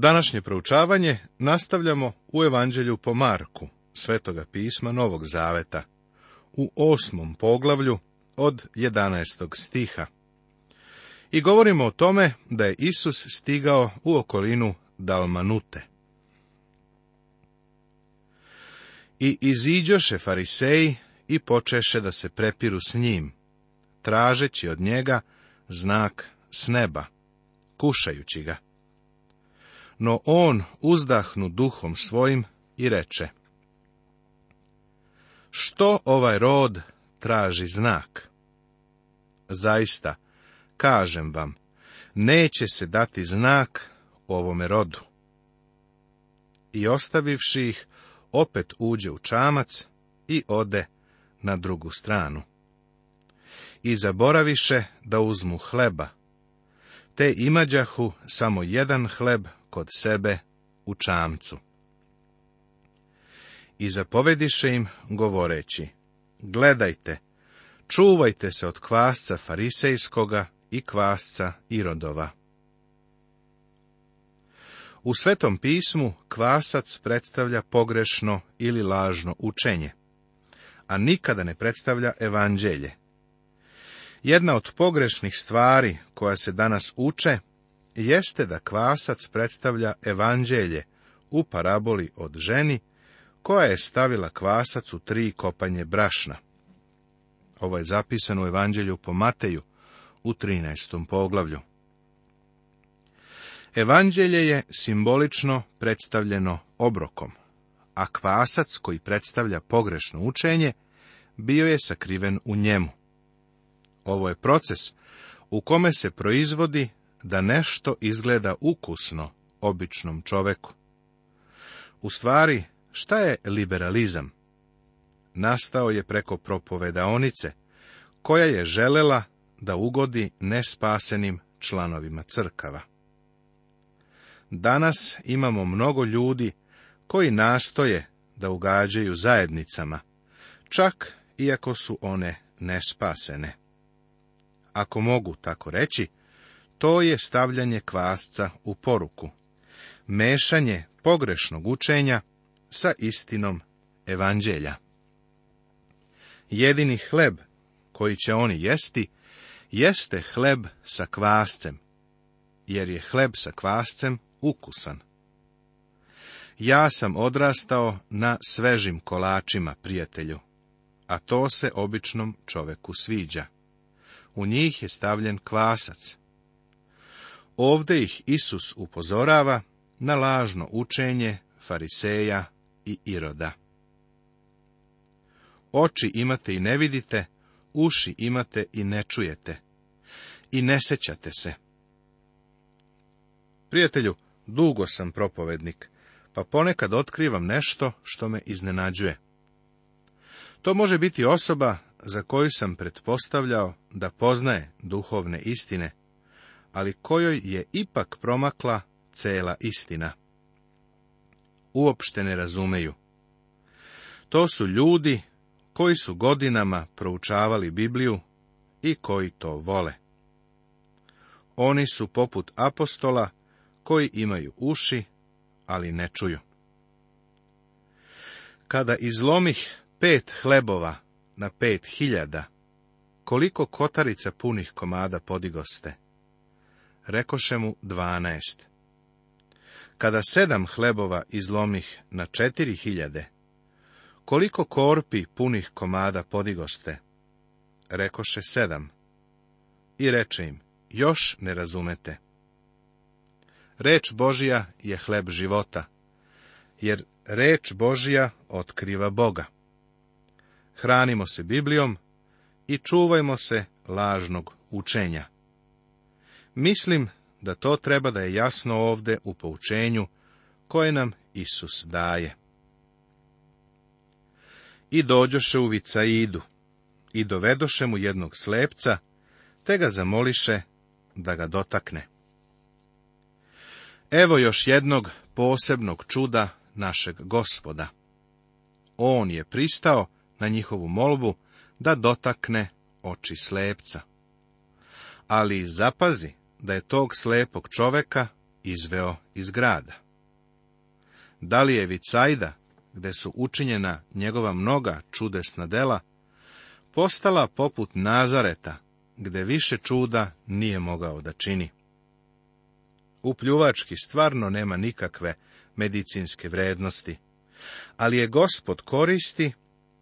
Današnje proučavanje nastavljamo u Evanđelju po Marku, Svetoga pisma Novog Zaveta, u osmom poglavlju od 11. stiha. I govorimo o tome da je Isus stigao u okolinu Dalmanute. I iziđoše fariseji i počeše da se prepiru s njim, tražeći od njega znak s neba, kušajući ga. No on uzdahnu duhom svojim i reče. Što ovaj rod traži znak? Zaista, kažem vam, neće se dati znak ovome rodu. I ostavivši ih, opet uđe u čamac i ode na drugu stranu. I zaboraviše da uzmu hleba, te imađahu samo jedan hleb kod sebe u čamcu. I zapovediše im govoreći, gledajte, čuvajte se od kvasca farisejskoga i kvasca Irodova. U Svetom pismu kvasac predstavlja pogrešno ili lažno učenje, a nikada ne predstavlja evanđelje. Jedna od pogrešnih stvari koja se danas uče jeste da kvasac predstavlja evanđelje u paraboli od ženi, koja je stavila kvasac u tri kopanje brašna. Ovo je zapisano u evanđelju po Mateju u 13. poglavlju. Evanđelje je simbolično predstavljeno obrokom, a kvasac koji predstavlja pogrešno učenje bio je sakriven u njemu. Ovo je proces u kome se proizvodi da nešto izgleda ukusno običnom čoveku. U stvari, šta je liberalizam? Nastao je preko propovedaonice, koja je želela da ugodi nespasenim članovima crkava. Danas imamo mnogo ljudi koji nastoje da ugađaju zajednicama, čak iako su one nespasene. Ako mogu tako reći, to je stavljanje kvasca u poruku. Mešanje pogrešnog učenja sa istinom evanđelja. Jedini hleb koji će oni jesti, jeste hleb sa kvascem, jer je hleb sa kvascem ukusan. Ja sam odrastao na svežim kolačima, prijatelju, a to se običnom čoveku sviđa. U njih je stavljen kvasac. Ovde ih Isus upozorava na lažno učenje fariseja i iroda. Oči imate i ne vidite, uši imate i ne čujete, i ne sećate se. Prijatelju, dugo sam propovednik, pa ponekad otkrivam nešto što me iznenađuje. To može biti osoba za koju sam pretpostavljao da poznaje duhovne istine, ali kojoj je ipak promakla cela istina. Uopšte ne razumeju. To su ljudi koji su godinama proučavali Bibliju i koji to vole. Oni su poput apostola koji imaju uši, ali ne čuju. Kada izlomih pet hlebova na pet hiljada, koliko kotarica punih komada podigoste? rekoše mu dvanaest. Kada sedam hlebova izlomih na četiri hiljade, koliko korpi punih komada podigoste? Rekoše sedam. I reče im, još ne razumete. Reč Božija je hleb života, jer reč Božija otkriva Boga. Hranimo se Biblijom i čuvajmo se lažnog učenja. Mislim da to treba da je jasno ovde u poučenju koje nam Isus daje. I dođoše u Vicaidu i dovedoše mu jednog slepca, te ga zamoliše da ga dotakne. Evo još jednog posebnog čuda našeg gospoda. On je pristao na njihovu molbu da dotakne oči slepca. Ali zapazi, da je tog slepog čoveka izveo iz grada. Da li je Vicajda, gde su učinjena njegova mnoga čudesna dela, postala poput Nazareta, gde više čuda nije mogao da čini. U stvarno nema nikakve medicinske vrednosti, ali je gospod koristi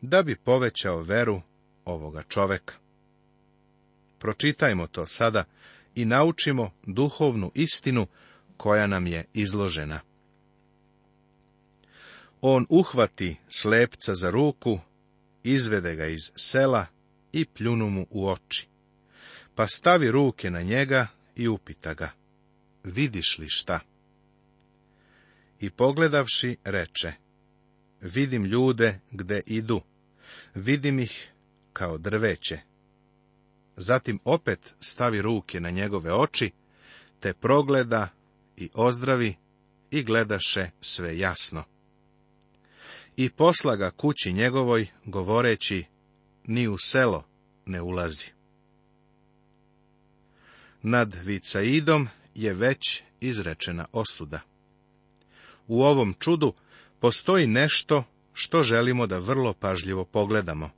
da bi povećao veru ovoga čoveka. Pročitajmo to sada i naučimo duhovnu istinu koja nam je izložena. On uhvati slepca za ruku, izvede ga iz sela i pljunu mu u oči. Pa stavi ruke na njega i upita ga, vidiš li šta? I pogledavši reče, vidim ljude gde idu, vidim ih kao drveće, Zatim opet stavi ruke na njegove oči, te progleda i ozdravi i gledaše sve jasno. I posla ga kući njegovoj, govoreći, ni u selo ne ulazi. Nad Vicaidom je već izrečena osuda. U ovom čudu postoji nešto što želimo da vrlo pažljivo pogledamo.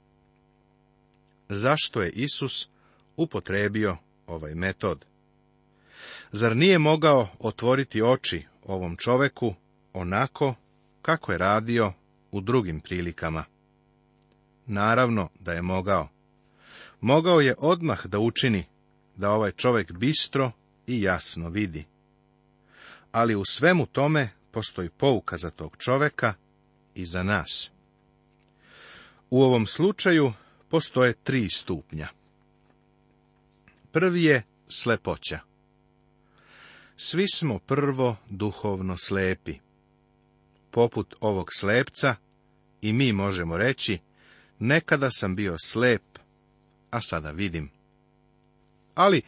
Zašto je Isus upotrebio ovaj metod. Zar nije mogao otvoriti oči ovom čoveku onako kako je radio u drugim prilikama? Naravno da je mogao. Mogao je odmah da učini da ovaj čovek bistro i jasno vidi. Ali u svemu tome postoji pouka za tog čoveka i za nas. U ovom slučaju postoje tri stupnja. Prvi je slepoća. Svi smo prvo duhovno slepi. Poput ovog slepca, i mi možemo reći, nekada sam bio slep, a sada vidim. Ali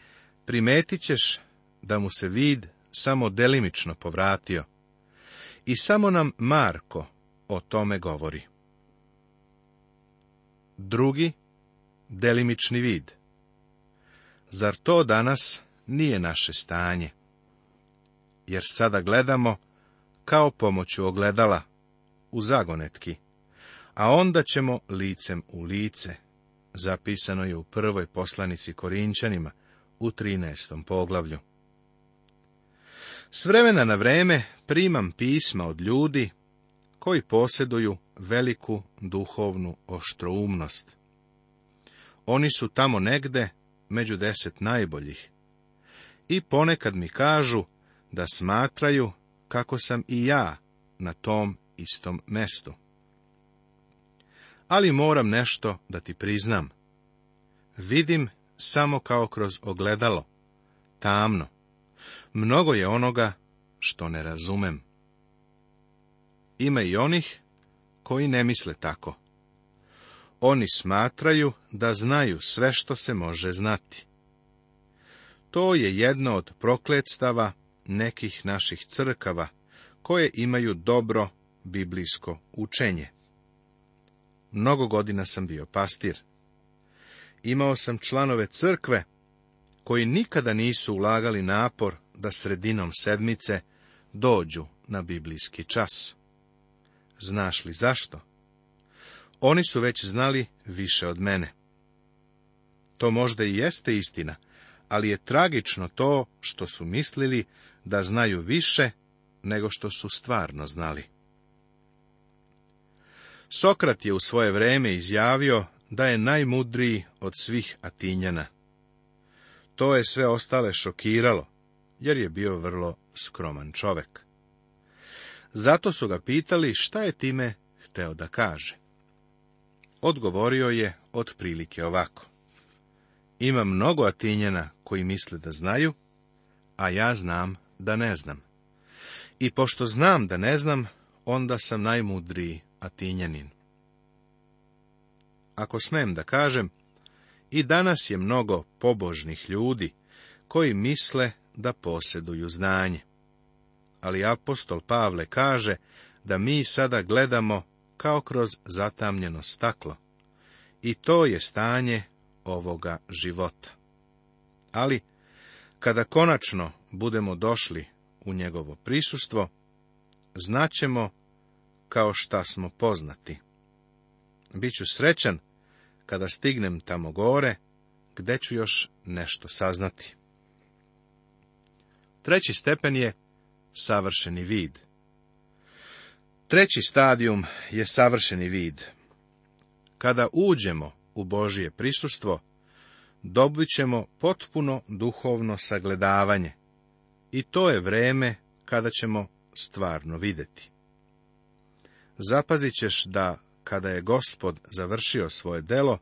primetit ćeš da mu se vid samo delimično povratio. I samo nam Marko o tome govori. Drugi, delimični vid. Zar to danas nije naše stanje? Jer sada gledamo kao pomoću ogledala u zagonetki, a onda ćemo licem u lice. Zapisano je u prvoj poslanici Korinčanima u 13. poglavlju. S vremena na vreme primam pisma od ljudi koji posjeduju veliku duhovnu oštroumnost. Oni su tamo negde među deset najboljih. I ponekad mi kažu da smatraju kako sam i ja na tom istom mestu. Ali moram nešto da ti priznam. Vidim samo kao kroz ogledalo, tamno. Mnogo je onoga što ne razumem. Ima i onih koji ne misle tako. Oni smatraju da znaju sve što se može znati. To je jedno od prokletstava nekih naših crkava, koje imaju dobro biblijsko učenje. Mnogo godina sam bio pastir. Imao sam članove crkve koji nikada nisu ulagali napor da sredinom sedmice dođu na biblijski čas. Znaš li zašto? Oni su već znali više od mene. To možda i jeste istina, ali je tragično to što su mislili da znaju više nego što su stvarno znali. Sokrat je u svoje vrijeme izjavio da je najmudriji od svih Atinjana. To je sve ostale šokiralo, jer je bio vrlo skroman čovek. Zato su ga pitali šta je time hteo da kaže odgovorio je otprilike ovako. Ima mnogo Atinjana koji misle da znaju, a ja znam da ne znam. I pošto znam da ne znam, onda sam najmudriji Atinjanin. Ako smem da kažem, i danas je mnogo pobožnih ljudi koji misle da posjeduju znanje. Ali apostol Pavle kaže da mi sada gledamo kao kroz zatamljeno staklo. I to je stanje ovoga života. Ali, kada konačno budemo došli u njegovo prisustvo, znaćemo kao šta smo poznati. Biću srećan kada stignem tamo gore, gde ću još nešto saznati. Treći stepen je savršeni vid. Treći stadijum je savršeni vid. Kada uđemo u Božije prisustvo, dobit ćemo potpuno duhovno sagledavanje. I to je vreme kada ćemo stvarno vidjeti. Zapazit ćeš da, kada je gospod završio svoje delo,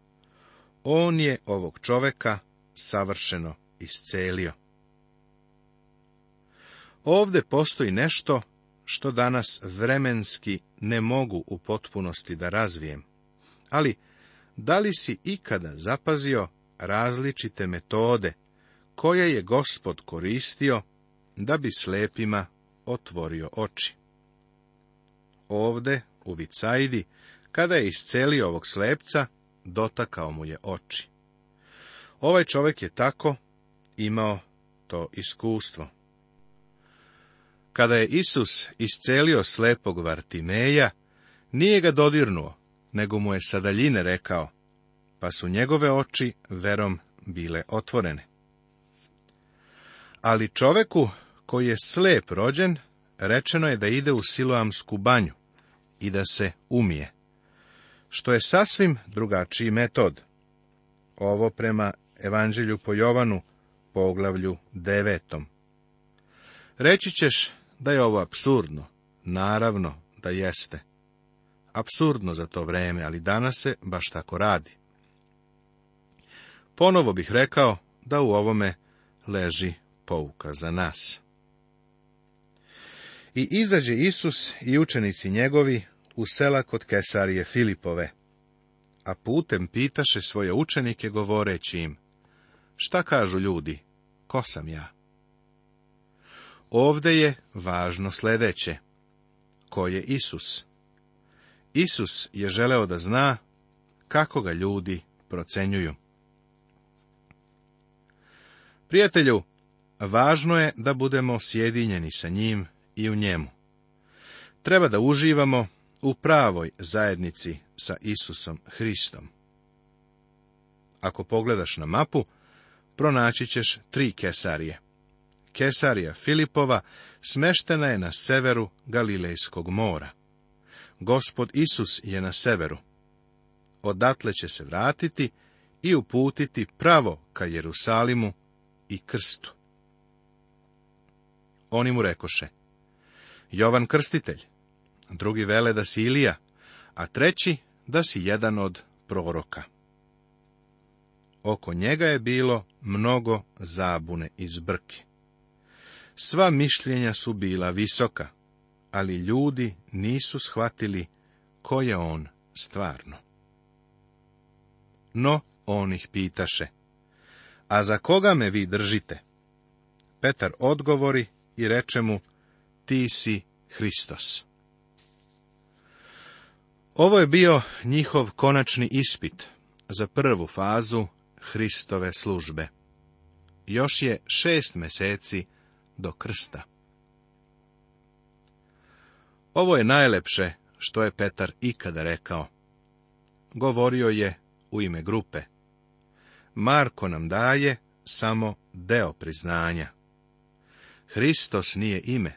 on je ovog čoveka savršeno iscelio. Ovde postoji nešto što danas vremenski ne mogu u potpunosti da razvijem. Ali, da li si ikada zapazio različite metode koje je gospod koristio da bi slepima otvorio oči? Ovde, u Vicajdi, kada je iscelio ovog slepca, dotakao mu je oči. Ovaj čovjek je tako imao to iskustvo. Kada je Isus iscelio slepog Vartimeja, nije ga dodirnuo, nego mu je sa daljine rekao, pa su njegove oči verom bile otvorene. Ali čoveku koji je slep rođen, rečeno je da ide u siloamsku banju i da se umije, što je sasvim drugačiji metod. Ovo prema Evanđelju po Jovanu, poglavlju devetom. Reći ćeš da je ovo absurdno? Naravno da jeste. Absurdno za to vreme, ali danas se baš tako radi. Ponovo bih rekao da u ovome leži pouka za nas. I izađe Isus i učenici njegovi u sela kod Kesarije Filipove, a putem pitaše svoje učenike govoreći im, šta kažu ljudi, ko sam ja? Ovdje je važno sljedeće. Ko je Isus? Isus je želeo da zna kako ga ljudi procenjuju. Prijatelju, važno je da budemo sjedinjeni sa njim i u njemu. Treba da uživamo u pravoj zajednici sa Isusom Hristom. Ako pogledaš na mapu, pronaći ćeš tri kesarije. Kesarija Filipova smeštena je na severu Galilejskog mora. Gospod Isus je na severu. Odatle će se vratiti i uputiti pravo ka Jerusalimu i krstu. Oni mu rekoše, Jovan krstitelj, drugi vele da si Ilija, a treći da si jedan od proroka. Oko njega je bilo mnogo zabune i zbrke. Sva mišljenja su bila visoka, ali ljudi nisu shvatili ko je on stvarno. No, on ih pitaše, a za koga me vi držite? Petar odgovori i reče mu, ti si Hristos. Ovo je bio njihov konačni ispit za prvu fazu Hristove službe. Još je šest meseci do krsta. Ovo je najlepše što je Petar ikada rekao. Govorio je u ime grupe. Marko nam daje samo deo priznanja. Hristos nije ime.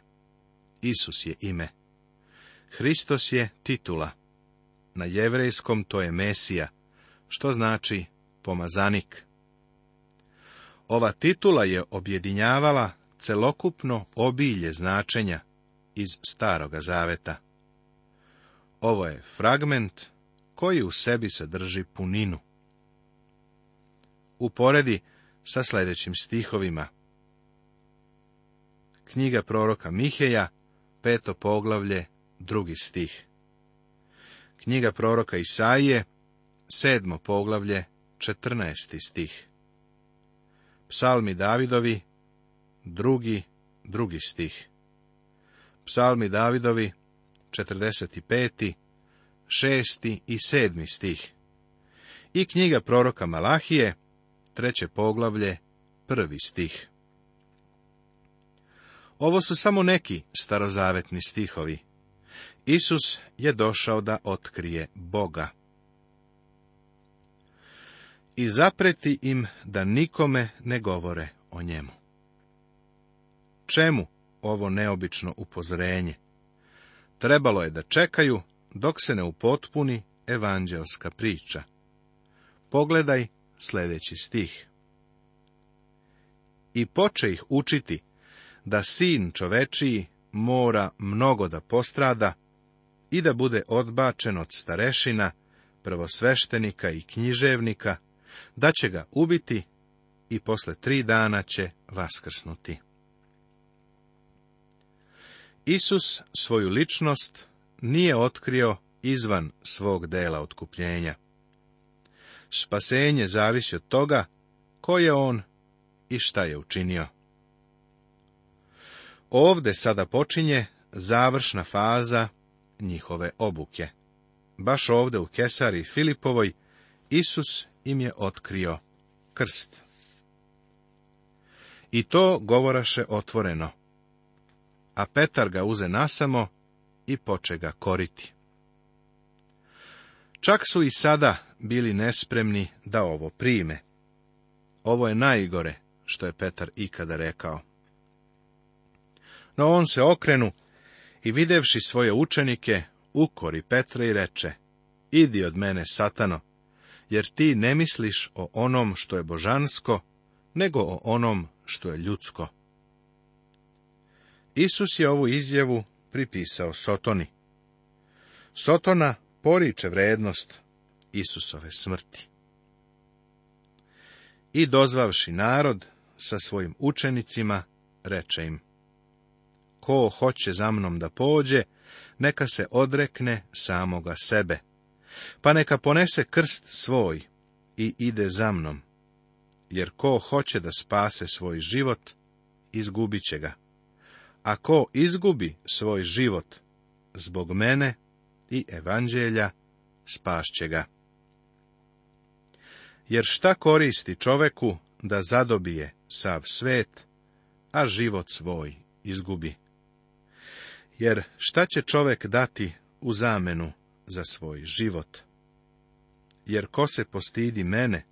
Isus je ime. Hristos je titula. Na jevrejskom to je Mesija, što znači pomazanik. Ova titula je objedinjavala celokupno obilje značenja iz Staroga zaveta. Ovo je fragment koji u sebi sadrži puninu. Uporedi sa sljedećim stihovima. Knjiga proroka Miheja, peto poglavlje, drugi stih. Knjiga proroka Isaije, sedmo poglavlje, četrnaesti stih. Psalmi Davidovi, drugi, drugi stih. Psalmi Davidovi, 45. šesti i sedmi stih. I knjiga proroka Malahije, treće poglavlje, prvi stih. Ovo su samo neki starozavetni stihovi. Isus je došao da otkrije Boga. I zapreti im da nikome ne govore o njemu. Čemu ovo neobično upozorenje? Trebalo je da čekaju dok se ne upotpuni evanđelska priča. Pogledaj sljedeći stih. I poče ih učiti da sin čovečiji mora mnogo da postrada i da bude odbačen od starešina, prvosveštenika i književnika, da će ga ubiti i posle tri dana će vaskrsnuti. Isus svoju ličnost nije otkrio izvan svog dela otkupljenja. Spasenje zavisi od toga ko je on i šta je učinio. Ovde sada počinje završna faza njihove obuke. Baš ovde u Kesari Filipovoj Isus im je otkrio krst. I to govoraše otvoreno, a Petar ga uze nasamo i poče ga koriti. Čak su i sada bili nespremni da ovo prime. Ovo je najgore što je Petar ikada rekao. No on se okrenu i videvši svoje učenike, ukori Petra i reče, idi od mene, satano, jer ti ne misliš o onom što je božansko, nego o onom što je ljudsko. Isus je ovu izjavu pripisao Sotoni. Sotona poriče vrednost Isusove smrti. I dozvavši narod sa svojim učenicima, reče im, Ko hoće za mnom da pođe, neka se odrekne samoga sebe, pa neka ponese krst svoj i ide za mnom, jer ko hoće da spase svoj život, izgubit će ga ako izgubi svoj život zbog mene i evanđelja, spašće ga. Jer šta koristi čoveku da zadobije sav svet, a život svoj izgubi? Jer šta će čovek dati u zamenu za svoj život? Jer ko se postidi mene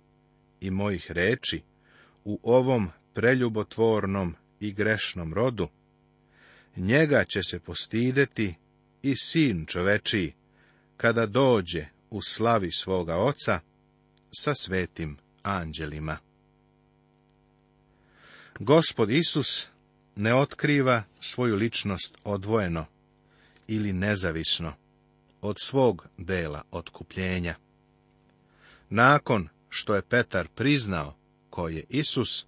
i mojih reči u ovom preljubotvornom i grešnom rodu, njega će se postideti i sin čovečiji, kada dođe u slavi svoga oca sa svetim anđelima. Gospod Isus ne otkriva svoju ličnost odvojeno ili nezavisno od svog dela otkupljenja. Nakon što je Petar priznao ko je Isus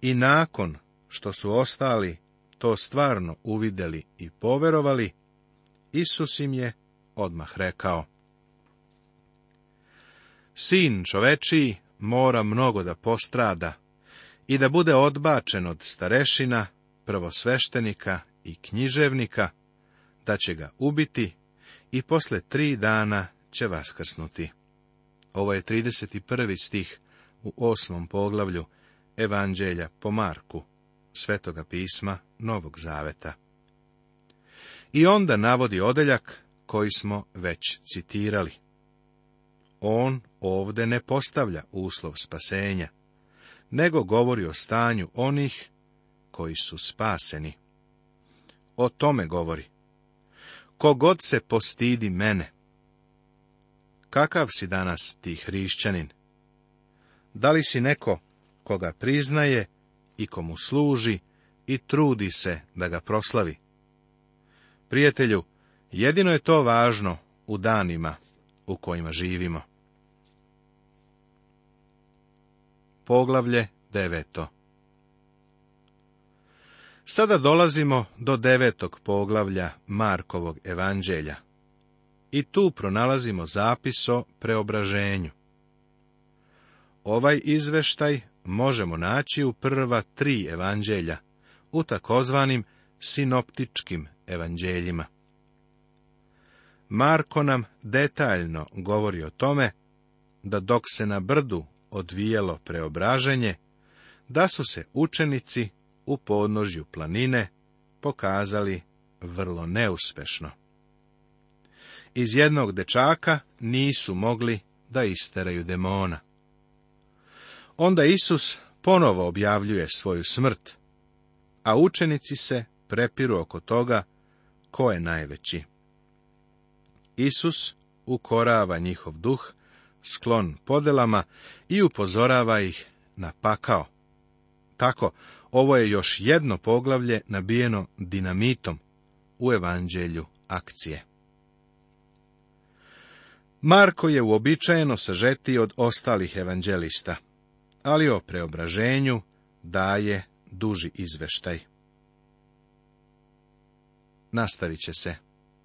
i nakon što su ostali to stvarno uvidjeli i poverovali, Isus im je odmah rekao. Sin čovečiji mora mnogo da postrada i da bude odbačen od starešina, prvosveštenika i književnika, da će ga ubiti i posle tri dana će vaskrsnuti. Ovo je 31. stih u osmom poglavlju Evanđelja po Marku. Svetoga pisma Novog Zaveta. I onda navodi odeljak koji smo već citirali. On ovde ne postavlja uslov spasenja, nego govori o stanju onih koji su spaseni. O tome govori. Kogod se postidi mene. Kakav si danas ti hrišćanin? Da li si neko koga priznaje i komu služi i trudi se da ga proslavi. Prijatelju, jedino je to važno u danima u kojima živimo. Poglavlje deveto Sada dolazimo do devetog poglavlja Markovog evanđelja. I tu pronalazimo zapis o preobraženju. Ovaj izveštaj možemo naći u prva tri evanđelja, u takozvanim sinoptičkim evanđeljima. Marko nam detaljno govori o tome da dok se na brdu odvijelo preobraženje, da su se učenici u podnožju planine pokazali vrlo neuspešno. Iz jednog dečaka nisu mogli da isteraju demona. Onda Isus ponovo objavljuje svoju smrt, a učenici se prepiru oko toga ko je najveći. Isus ukorava njihov duh, sklon podelama i upozorava ih na pakao. Tako, ovo je još jedno poglavlje nabijeno dinamitom u evanđelju akcije. Marko je uobičajeno sažeti od ostalih evanđelista ali o preobraženju daje duži izveštaj. Nastavit će se.